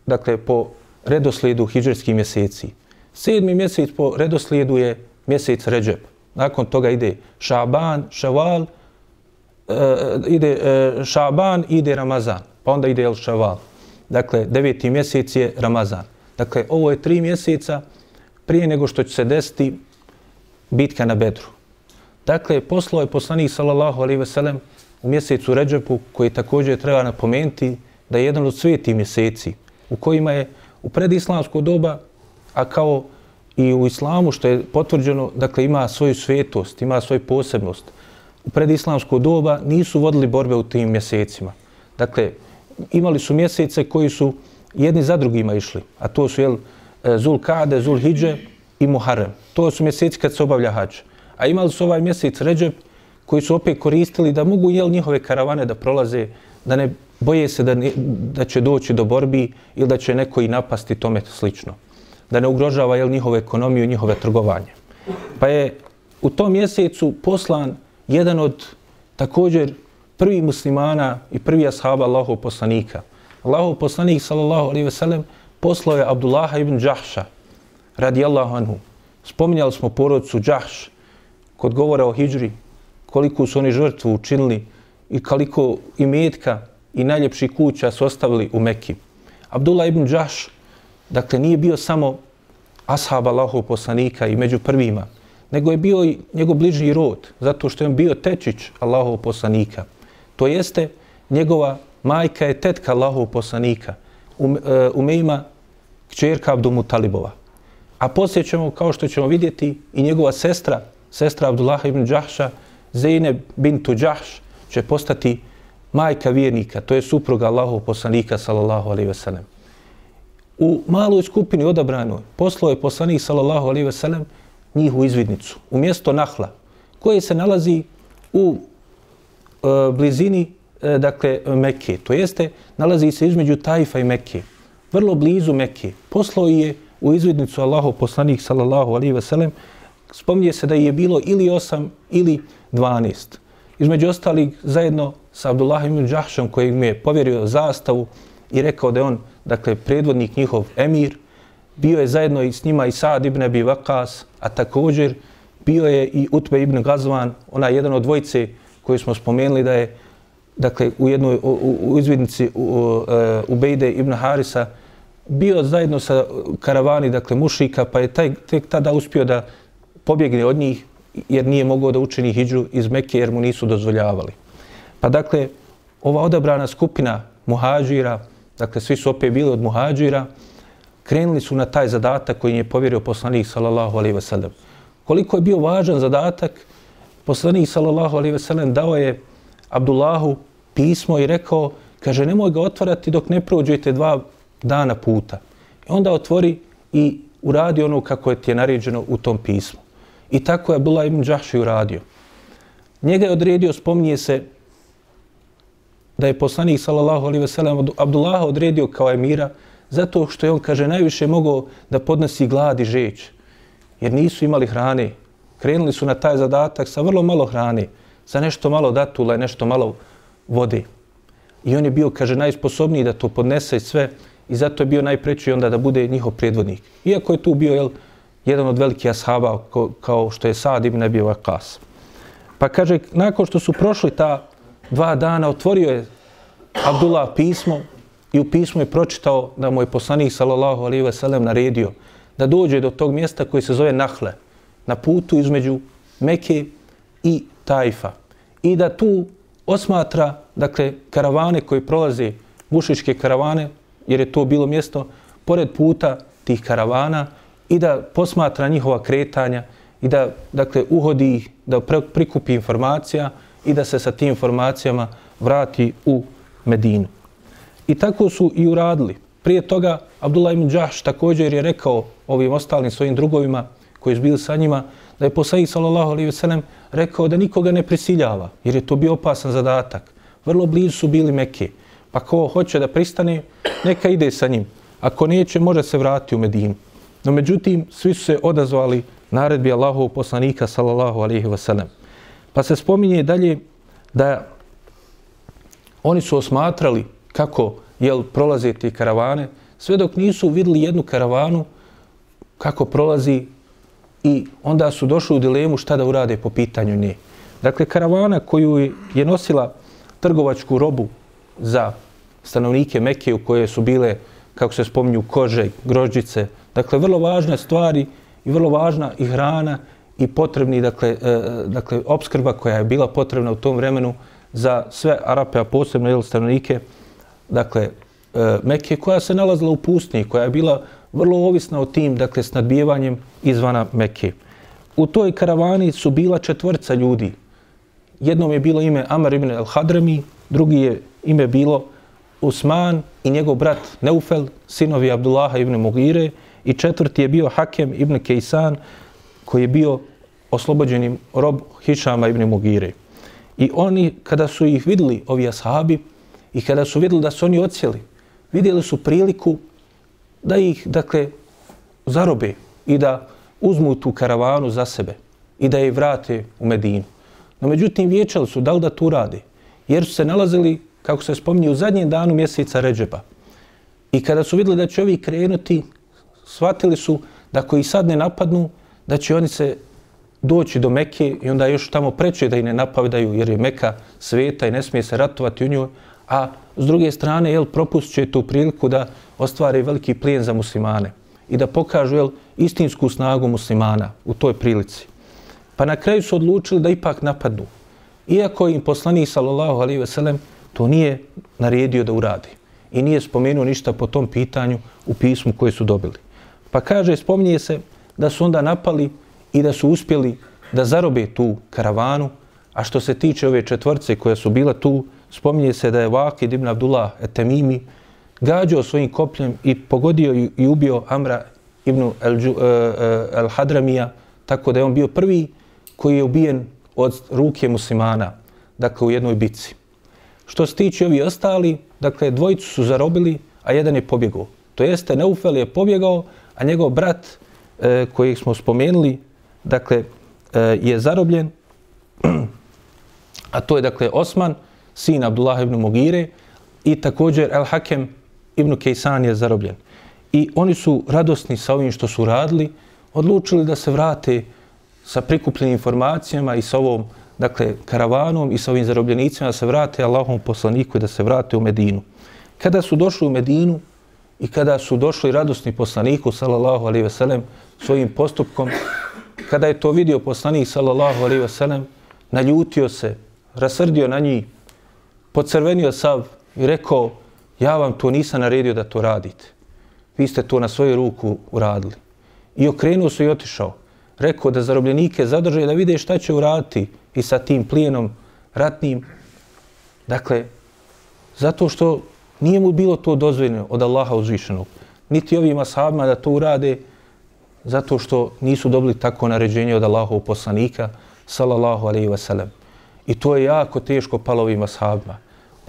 dakle, po redoslijedu hijđarskih mjeseci. Sedmi mjesec po redoslijedu je mjesec Ređeb. Nakon toga ide Šaban, Ševal, e, e, ide e, Šaban, ide Ramazan. Pa onda ide El Ševal. Dakle, deveti mjesec je Ramazan. Dakle, ovo je tri mjeseca prije nego što će se desiti bitka na Bedru. Dakle, poslao je poslanik sallallahu alaihi ve sellem u mjesecu Ređepu, koji također treba napomenuti da je jedan od sveti mjeseci u kojima je u predislamsko doba a kao i u islamu što je potvrđeno, dakle ima svoju svetost, ima svoju posebnost. U predislamsko doba nisu vodili borbe u tim mjesecima. Dakle, imali su mjesece koji su jedni za drugima išli, a to su jel, e, Zul Kade, Zul Hidže i Muharrem. To su mjeseci kad se obavlja hađ. A imali su ovaj mjesec Ređeb koji su opet koristili da mogu jel njihove karavane da prolaze, da ne boje se da, ne, da će doći do borbi ili da će neko i napasti tome slično. Da ne ugrožava jel njihovu ekonomiju i njihove trgovanje. Pa je u tom mjesecu poslan jedan od također prvi muslimana i prvi ashaba Allahov poslanika. Allahov poslanik sallallahu alaihi ve sellem poslao je Abdullaha ibn Đahša, radijallahu anhu. Spominjali smo porodcu Džahš kod govora o hijđri, koliko su oni žrtvu učinili i koliko imetka i najljepših kuća su ostavili u Mekki. Abdullah ibn Džahš, dakle, nije bio samo ashab Allahov poslanika i među prvima, nego je bio i njegov bližnji rod, zato što je on bio tečić Allahov poslanika. To jeste, njegova majka je tetka Allahov poslanika, um, e, umejima kćerka Abdumu Talibova. A poslije ćemo, kao što ćemo vidjeti, i njegova sestra, sestra Abdullah ibn Đahša, Zeyne bintu Đahš, će postati majka vjernika, to je supruga Allahov poslanika, sallallahu alaihi veselem. U maloj skupini odabranoj poslao je poslanik, sallallahu alaihi veselem, njih u izvidnicu, u mjesto Nahla, koje se nalazi u e, blizini e, dakle, Mekke. To jeste, nalazi se između Tajfa i Mekke. Vrlo blizu Mekke. Poslao je u izvidnicu Allahov poslanik, sallallahu alaihi veselem, spominje se da je bilo ili 8 ili dvanest. Između ostalih, zajedno sa Abdullah ibn Đahšom koji mi je povjerio zastavu i rekao da je on, dakle, predvodnik njihov emir, bio je zajedno i s njima i Saad ibn Abi Vakas, a također bio je i Utbe ibn Gazvan, ona jedan od dvojice koji smo spomenuli da je dakle, u jednoj u, u izvidnici u, u, e, u Bejde ibn Harisa bio zajedno sa karavani, dakle, mušika, pa je taj, tek tada uspio da pobjegne od njih jer nije mogao da učini hijđu iz Mekke jer mu nisu dozvoljavali. Pa dakle, ova odabrana skupina muhađira, dakle, svi su opet bili od muhađira, krenuli su na taj zadatak koji je povjerio poslanik sallallahu alaihi wasallam. Koliko je bio važan zadatak, poslanik sallallahu alaihi wasallam dao je Abdullahu pismo i rekao, kaže, nemoj ga otvarati dok ne prođete dva dana puta. I onda otvori i uradi ono kako je ti je naređeno u tom pismu. I tako je Abdullah ibn Đahši uradio. Njega je odredio, spominje se, da je poslanik sallallahu alaihi sellem Abdullah odredio kao emira, zato što je on, kaže, najviše mogao da podnosi glad i žeć, jer nisu imali hrane. Krenuli su na taj zadatak sa vrlo malo hrane, sa nešto malo datula i nešto malo vode. I on je bio, kaže, najsposobniji da to podnese sve i zato je bio najpreći onda da bude njihov predvodnik. Iako je tu bio, jel, jedan od velikih ashaba kao što je Sad ibn Abi Waqas. Pa kaže, nakon što su prošli ta dva dana, otvorio je Abdullah pismo i u pismu je pročitao da mu je poslanik sallallahu alaihi ve sellem naredio da dođe do tog mjesta koji se zove Nahle, na putu između Mekke i Tajfa. I da tu osmatra, dakle, karavane koji prolaze, mušičke karavane, jer je to bilo mjesto, pored puta tih karavana, i da posmatra njihova kretanja i da, dakle, uhodi ih, da prikupi informacija i da se sa tim informacijama vrati u Medinu. I tako su i uradili. Prije toga Abdullah ibn Đahš također je rekao ovim ostalim svojim drugovima koji su bili sa njima da je poslanik sallallahu alejhi ve sellem rekao da nikoga ne prisiljava jer je to bio opasan zadatak. Vrlo blizu su bili Mekke. Pa ko hoće da pristane, neka ide sa njim. Ako neće, može se vratiti u Medinu. No međutim, svi su se odazvali naredbi Allahovog poslanika sallallahu alejhi ve sellem. Pa se spominje dalje da oni su osmatrali kako jel prolaze te karavane, sve dok nisu vidjeli jednu karavanu kako prolazi i onda su došli u dilemu šta da urade po pitanju nje. Dakle, karavana koju je nosila trgovačku robu za stanovnike Mekke u koje su bile, kako se spominju, kože, grožđice, dakle, vrlo važne stvari i vrlo važna i hrana i potrebni, dakle, e, e dakle, obskrba koja je bila potrebna u tom vremenu za sve Arape, a posebno jel, stanovnike, dakle, e, Mekke, koja se nalazila u pustinji, koja je bila vrlo ovisna o tim, dakle, snadbijevanjem izvana Mekke. U toj karavani su bila četvrca ljudi. Jednom je bilo ime Amar ibn al-Hadrami, drugi je ime bilo Usman i njegov brat Neufel, sinovi Abdullaha ibn Mugire i četvrti je bio Hakem ibn Kejsan koji je bio oslobođenim rob Hišama ibn Mugire. I oni, kada su ih vidjeli, ovi ashabi, i kada su vidjeli da su oni ocijeli, vidjeli su priliku da ih, dakle, zarobe i da uzmu tu karavanu za sebe i da je vrate u Medinu. No, međutim, vječali su da li da tu rade, jer su se nalazili, kako se spominje, u zadnjem danu mjeseca Ređeba. I kada su vidjeli da će ovi krenuti, shvatili su da koji sad ne napadnu, da će oni se doći do Mekke i onda još tamo preće da i ne napadaju jer je Meka sveta i ne smije se ratovati u njoj, a s druge strane jel, propust će tu priliku da ostvari veliki plijen za muslimane i da pokažu jel, istinsku snagu muslimana u toj prilici. Pa na kraju su odlučili da ipak napadnu. Iako im poslanik sallallahu alaihi ve sellem to nije naredio da uradi i nije spomenuo ništa po tom pitanju u pismu koje su dobili. Pa kaže, spominje se da su onda napali i da su uspjeli da zarobe tu karavanu, a što se tiče ove četvrce koja su bila tu, spominje se da je Vakid ibn Abdullah etemimi gađao svojim kopljem i pogodio i ubio Amra ibn e, e, al-Hadramija, tako da je on bio prvi koji je ubijen od ruke muslimana, dakle u jednoj bici. Što se tiče ovi ostali, dakle dvojicu su zarobili, a jedan je pobjegao. To jeste, Neufel je pobjegao, a njegov brat, e, kojeg smo spomenuli, dakle, e, je zarobljen, a to je, dakle, Osman, sin Abdullah ibn Mugire i također El Hakem ibn Kejsan je zarobljen. I oni su radosni sa ovim što su radili, odlučili da se vrate sa prikupljenim informacijama i sa ovom dakle, karavanom i sa ovim zarobljenicima da se vrate Allahom poslaniku i da se vrate u Medinu. Kada su došli u Medinu i kada su došli radosni poslaniku, sallallahu alaihi veselem, svojim postupkom, kada je to vidio poslanik, sallallahu alaihi veselem, naljutio se, rasrdio na njih, pocrvenio sav i rekao, ja vam to nisam naredio da to radite. Vi ste to na svoju ruku uradili. I okrenuo se i otišao. Rekao da zarobljenike zadrže da vide šta će uraditi i sa tim plijenom ratnim. Dakle, zato što nije mu bilo to dozvoljeno od Allaha uzvišenog. Niti ovim ashabima da to urade zato što nisu dobili tako naređenje od Allaha poslanika, sallallahu alaihi wa sallam. I to je jako teško palo ovim ashabima.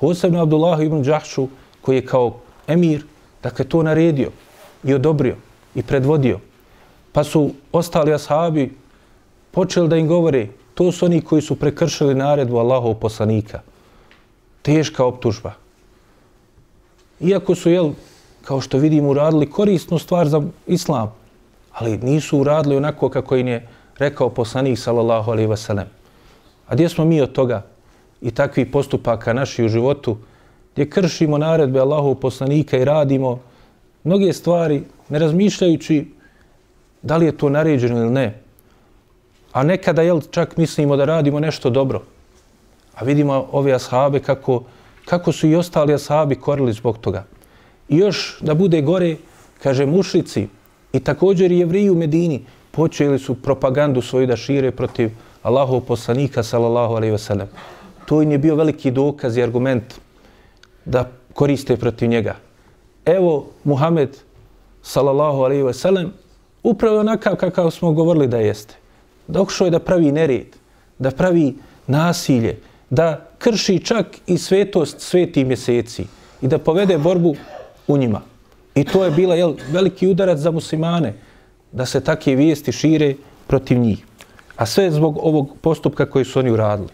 Posebno Abdullah ibn Đahšu, koji je kao emir, dakle, to naredio i odobrio i predvodio. Pa su ostali ashabi počeli da im govore, to su oni koji su prekršili naredbu Allahov poslanika. Teška optužba. Iako su, jel, kao što vidimo, uradili korisnu stvar za islam, ali nisu uradili onako kako im je rekao poslanik, sallallahu alaihi wasallam. A gdje smo mi od toga i takvih postupaka naši u životu, gdje kršimo naredbe Allahov poslanika i radimo mnoge stvari ne razmišljajući da li je to naređeno ili ne. A nekada jel, čak mislimo da radimo nešto dobro. A vidimo ove ashabe kako, kako su i ostali ashabi korili zbog toga. I još da bude gore, kaže mušici i također i jevriji u Medini počeli su propagandu svoju da šire protiv Allahov poslanika sallallahu alaihi ve sellem. To im je bio veliki dokaz i argument da koriste protiv njega. Evo Muhammed sallallahu alaihi ve sellem upravo onakav kakav smo govorili da jeste. Dokšao je da pravi nered, da pravi nasilje, da krši čak i svetost sveti mjeseci i da povede borbu u njima. I to je bila jel, veliki udarac za muslimane, da se takve vijesti šire protiv njih. A sve zbog ovog postupka koji su oni uradili.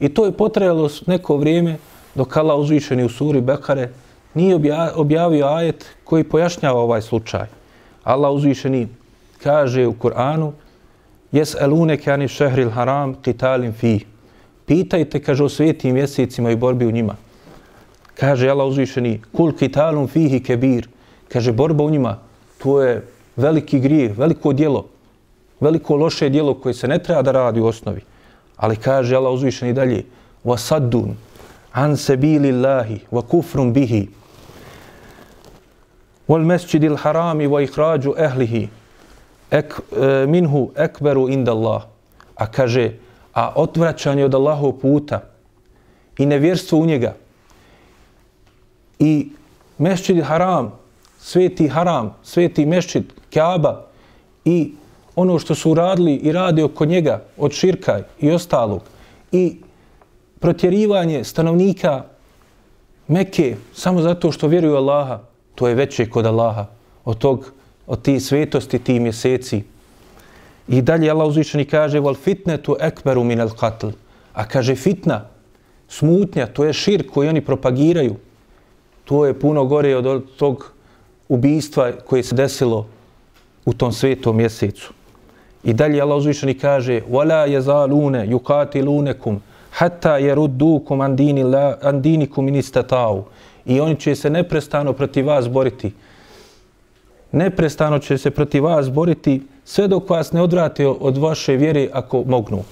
I to je potrajalo neko vrijeme dok Allah uzvišeni u suri Bekare nije objavio ajet koji pojašnjava ovaj slučaj. Allah uzvišeni kaže u Kur'anu Jes elune kani šehril haram qitalin fi. Pitajte, kaže, o svetim mjesecima i borbi u njima. Kaže Allah uzvišeni, kul kitalum fihi kebir. Kaže, borba u njima, to je veliki grijeh, veliko djelo, veliko loše djelo koje se ne treba da radi u osnovi. Ali kaže Allah uzvišeni dalje, wa saddun an sabilillahi wa kufrun bihi wal masjidil harami wa ikhraju ahlihi ek, e, minhu ekberu inda Allah. A kaže, a odvraćanje od Allahov puta i nevjerstvo u njega. I mešćid haram, sveti haram, sveti mešćid, kjaba i ono što su uradili i radi oko njega od širka i ostalog. I protjerivanje stanovnika Mekke samo zato što vjeruju Allaha, to je veće kod Allaha. Od tog, od ti svetosti, ti mjeseci. I dalje Allah uzvišeni kaže wal fitnetu ekberu min al qatl. A kaže fitna, smutnja, to je šir koji oni propagiraju. To je puno gore od tog ubijstva koje se desilo u tom svetom mjesecu. I dalje Allah uzvišeni kaže wala yazaluna yuqatilunakum hatta yaruddukum an dini la an dinikum in istata'u. I oni će se neprestano protiv vas boriti. Neprestano će se protiv vas boriti sve dok vas ne odvrate od vaše vjere ako mognu.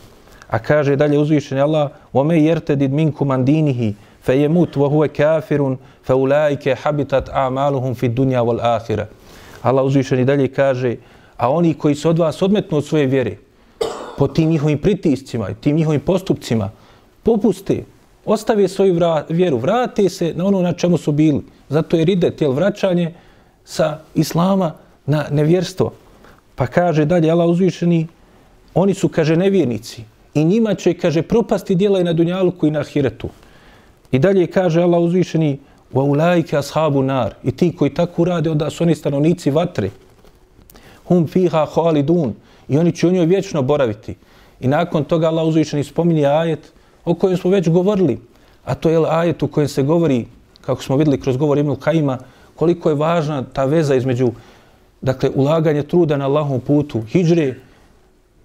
A kaže dalje uzvišeni Allah, وَمَا يَرْتَدِدْ wa huwa فَيَمُوتْ fa كَافِرٌ habitat a'maluhum fi dunya wal akhirah." Allah uzvišeni dalje kaže, a oni koji se od vas odmetnu od svoje vjere, po tim njihovim pritiscima, tim njihovim postupcima, popuste, ostave svoju vjeru, vrate se na ono na čemu su bili. Zato je ride, tijel vraćanje sa islama na nevjerstvo. Pa kaže dalje Allah uzvišeni, oni su, kaže, nevjernici i njima će, kaže, propasti djela i na dunjalku i na Ahiretu. I dalje kaže Allah uzvišeni, wa ulaike ashabu nar. I ti koji tako rade, onda su oni stanovnici vatre hum fiha khalidun i oni će u njoj vječno boraviti. I nakon toga Allah uzvišeni spominje ajet o kojem smo već govorili, a to je ajet u kojem se govori, kako smo videli kroz govor Ibn Kajima, koliko je važna ta veza između dakle, ulaganje truda na Allahom putu, hijđre,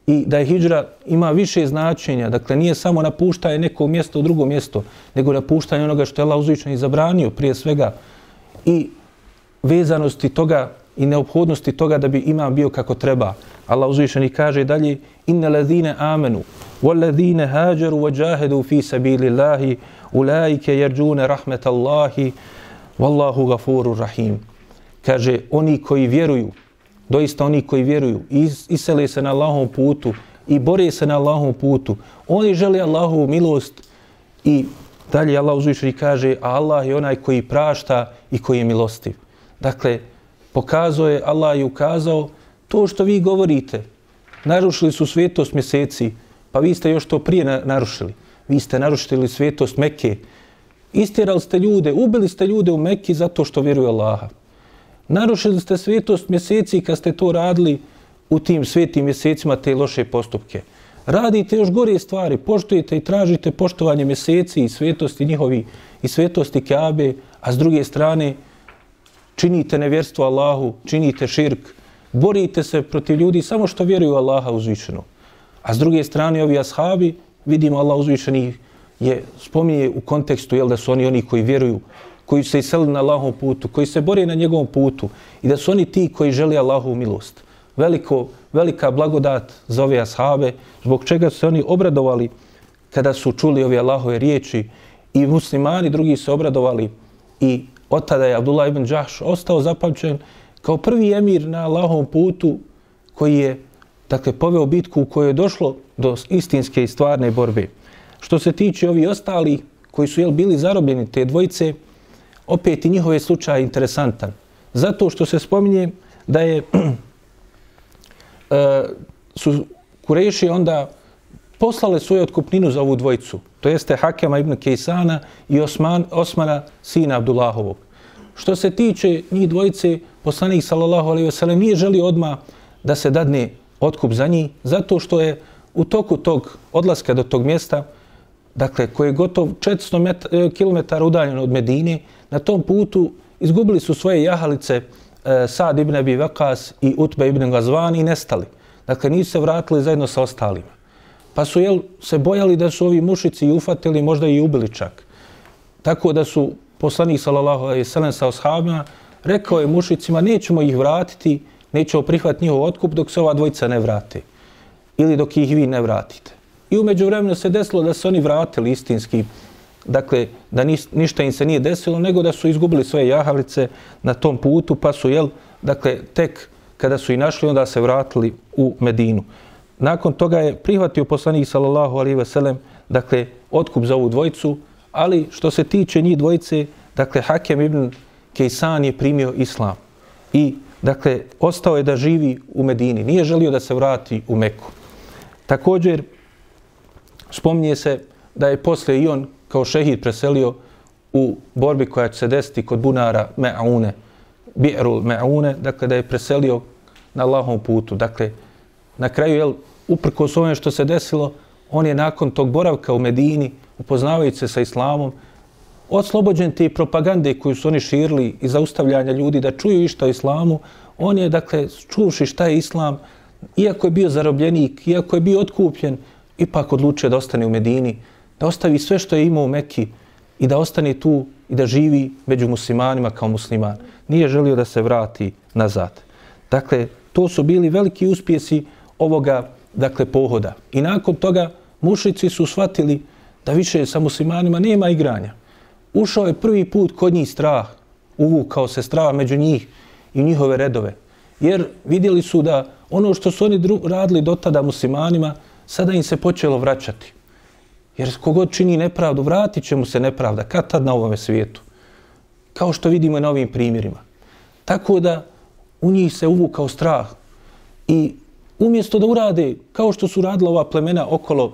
i da je hijđra ima više značenja, dakle nije samo napuštanje neko mjesto u drugo mjesto, nego napuštanje onoga što je Allah uzvišeni zabranio prije svega i vezanosti toga i neophodnosti toga da bi imam bio kako treba. Allah uzvišeni kaže dalje inna ladine amenu walladhine hađaru wa džahedu fi sabili Allahi ulaike jerđune rahmetallahi wallahu gafuru rahim. Kaže oni koji vjeruju, doista oni koji vjeruju, is, isele se na Allahom putu i bore se na Allahom putu, oni žele Allahovu milost i dalje Allah uzvišeni kaže a Allah je onaj koji prašta i koji je milostiv. Dakle, pokazao je, Allah je ukazao to što vi govorite. Narušili su svetost mjeseci, pa vi ste još to prije narušili. Vi ste narušili svetost Mekke. Istjerali ste ljude, ubili ste ljude u Mekki zato što vjeruju Allaha. Narušili ste svetost mjeseci kad ste to radili u tim svetim mjesecima te loše postupke. Radite još gore stvari, poštujete i tražite poštovanje mjeseci i svetosti njihovi i svetosti Kabe, a s druge strane činite nevjerstvo Allahu, činite širk, borite se protiv ljudi samo što vjeruju Allaha uzvišeno. A s druge strane, ovi ashabi, vidimo Allah uzvišeni je spominje u kontekstu jel, da su oni oni koji vjeruju, koji se iselili na Allahom putu, koji se bore na njegovom putu i da su oni ti koji želi Allahu milost. Veliko, velika blagodat za ove ashabe, zbog čega su se oni obradovali kada su čuli ove Allahove riječi i muslimani drugi se obradovali i od tada je Abdullah ibn Đahš ostao zapamćen kao prvi emir na Allahovom putu koji je dakle, poveo bitku u kojoj je došlo do istinske i stvarne borbe. Što se tiče ovi ostali koji su jel, bili zarobljeni te dvojice, opet i njihove slučaj interesantan. Zato što se spominje da je uh, (clears throat) su Kureši onda poslale svoju otkupninu za ovu dvojicu, to jeste Hakema ibn Kejsana i Osman, Osmana, sina Abdullahovog. Što se tiče njih dvojice, poslanik sallallahu alaihi ve sellem nije želio odma da se dadne otkup za njih, zato što je u toku tog odlaska do tog mjesta, dakle, koji je gotov 400 e, km udaljen od Medine, na tom putu izgubili su svoje jahalice e, Sad ibn Abi Vakas i Utbe ibn Gazvan i nestali. Dakle, nisu se vratili zajedno sa ostalima. Pa su jel, se bojali da su ovi mušici i ufatili, možda i ubili čak. Tako da su poslanik sallallahu alejhi ve sellem sa ashabima rekao je mušicima nećemo ih vratiti, nećemo prihvatiti njihov otkup dok se ova dvojica ne vrate ili dok ih vi ne vratite. I umeđu vremenu se desilo da se oni vratili istinski, dakle, da ništa im se nije desilo, nego da su izgubili svoje jahavlice na tom putu, pa su, jel, dakle, tek kada su i našli, onda se vratili u Medinu. Nakon toga je prihvatio poslanik sallallahu alaihi ve sellem, dakle, otkup za ovu dvojicu, ali što se tiče njih dvojice, dakle, Hakem ibn Kejsan je primio islam i, dakle, ostao je da živi u Medini. Nije želio da se vrati u Meku. Također, spominje se da je posle i on kao šehid preselio u borbi koja će se desiti kod bunara Me'aune, Bi'rul Me'aune, dakle da je preselio na Allahom putu. Dakle, na kraju, jel, uprkos ovome što se desilo, on je nakon tog boravka u Medini, upoznavajući se sa islamom, oslobođen te propagande koju su oni širili i zaustavljanja ljudi da čuju išta o islamu, on je, dakle, čuvši šta je islam, iako je bio zarobljenik, iako je bio otkupljen, ipak odlučio da ostane u Medini, da ostavi sve što je imao u Mekki i da ostane tu i da živi među muslimanima kao musliman. Nije želio da se vrati nazad. Dakle, to su bili veliki uspjesi ovoga, dakle, pohoda. I nakon toga mušici su shvatili da više sa muslimanima nema igranja. Ušao je prvi put kod njih strah, uvukao se strah među njih i njihove redove. Jer vidjeli su da ono što su oni radili do tada muslimanima, sada im se počelo vraćati. Jer kogod čini nepravdu, vratit će mu se nepravda. Kad tad na ovome svijetu? Kao što vidimo na ovim primjerima. Tako da u njih se uvukao strah. I umjesto da urade kao što su radila ova plemena okolo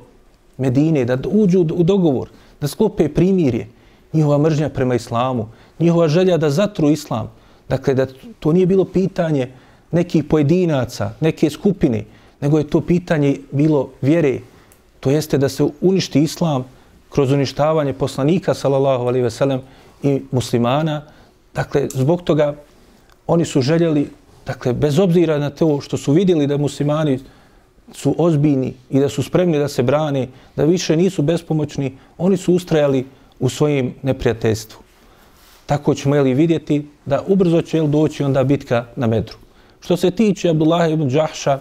Medine, da uđu u dogovor, da sklope primirje, njihova mržnja prema islamu, njihova želja da zatru islam, dakle da to nije bilo pitanje nekih pojedinaca, neke skupine, nego je to pitanje bilo vjere, to jeste da se uništi islam kroz uništavanje poslanika, sallallahu alaihi ve sellem, i muslimana. Dakle, zbog toga oni su željeli, dakle, bez obzira na to što su vidjeli da muslimani su ozbiljni i da su spremni da se brane, da više nisu bespomoćni, oni su ustrajali u svojim neprijateljstvu. Tako ćemo jeli vidjeti da ubrzo će jel, doći onda bitka na Medru. Što se tiče Abdullah ibn Đahša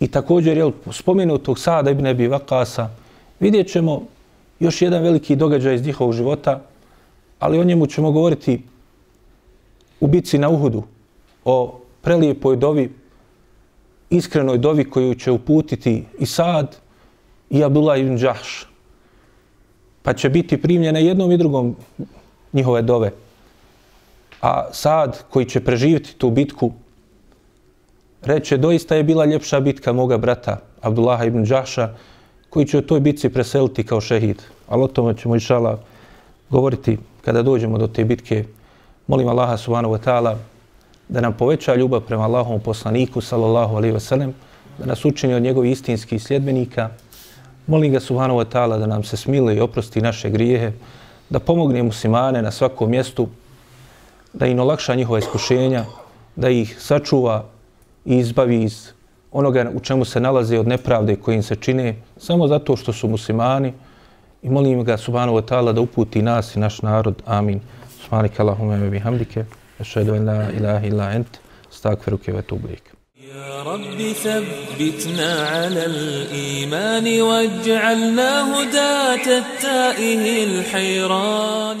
i također jel, spomenutog Sada ibn Ebi Vakasa, vidjet ćemo još jedan veliki događaj iz njihovog života, ali o njemu ćemo govoriti u bitci na Uhudu, o prelijepoj dovi, iskrenoj dovi koju će uputiti i Sad i Abdullah ibn Đahš. Pa će biti primljene jednom i drugom njihove dove. A Sad koji će preživjeti tu bitku, reče, doista je bila ljepša bitka moga brata Abdullaha ibn Đaša, koji će u toj bitci preseliti kao šehid. Ali o tome ćemo išala govoriti kada dođemo do te bitke. Molim Allaha subhanahu wa ta'ala da nam poveća ljubav prema Allahom poslaniku, sallallahu alaihi wa sallam, da nas učini od njegovih istinskih sljedbenika. Molim ga subhanahu wa ta'ala da nam se smile i oprosti naše grijehe, da pomogne muslimane na svakom mjestu, da im olakša njihova iskušenja, da ih sačuva i izbavi iz onoga u čemu se nalaze od nepravde koje im se čine, samo zato što su muslimani. I molim ga, subhanahu wa ta'ala, da uputi nas i naš narod. Amin. Subhanika Allahume me bihamdike. Ašhedu en la ilaha illa ent. Stakfiruke ve tublik. يا رب ثبتنا على الإيمان واجعلنا هداة التائه الحيران